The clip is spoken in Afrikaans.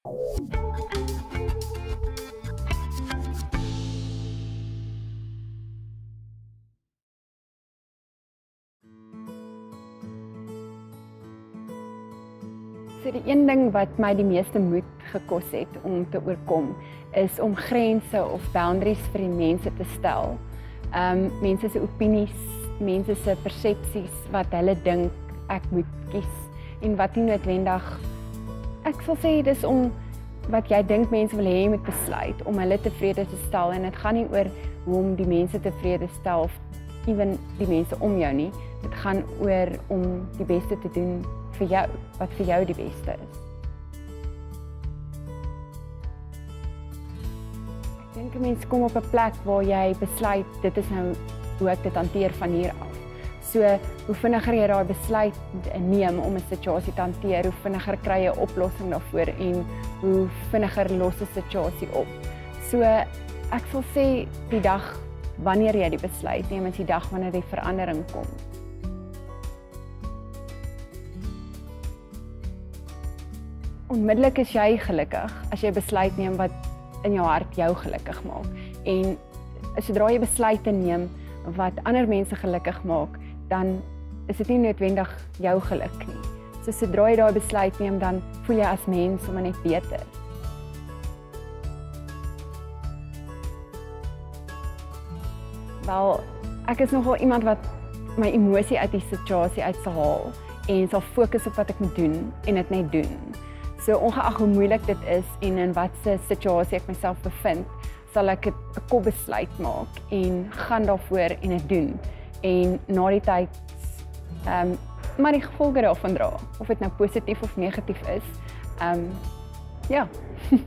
So die een ding wat my die meeste moed gekos het om te oorkom is om grense of boundaries vir die mense te stel. Um mense se opinies, mense se persepsies wat hulle dink ek moet kies en wat nie noodwendig ek sal sê dis om wat jy dink mense wil hê jy moet besluit om hulle tevrede te stel en dit gaan nie oor hoe om die mense tevrede stel of ewen die mense om jou nie. Dit gaan oor om die beste te doen vir jou, wat vir jou die beste is. Ek dink mense kom op 'n plek waar jy besluit dit is nou hoe ek dit hanteer van hier af. So, hoe vinniger jy daai besluit neem om 'n situasie te hanteer, hoe vinniger kry jy 'n oplossing daarvoor en hoe vinniger los 'n situasie op. So, ek sal sê die dag wanneer jy die besluit neem, is die dag wanneer die verandering kom. onmiddellik is jy gelukkig as jy besluit neem wat in jou hart jou gelukkig maak. En sodra jy besluite neem wat ander mense gelukkig maak, dan is dit nie noodwendig jou geluk nie. So sodra jy daai besluit neem, dan voel jy as mens sommer net beter. Wel, ek is nogal iemand wat my emosie uit die situasie uit sal haal en sal fokus op wat ek moet doen en dit net doen. So ongeag hoe moeilik dit is en in watter situasie ek myself bevind, sal ek 'n kopbesluit maak en gaan daarvoor en dit doen. En na die tyd ehm um, maar die gevolge daarvan dra, of dit nou positief of negatief is. Ehm um, ja.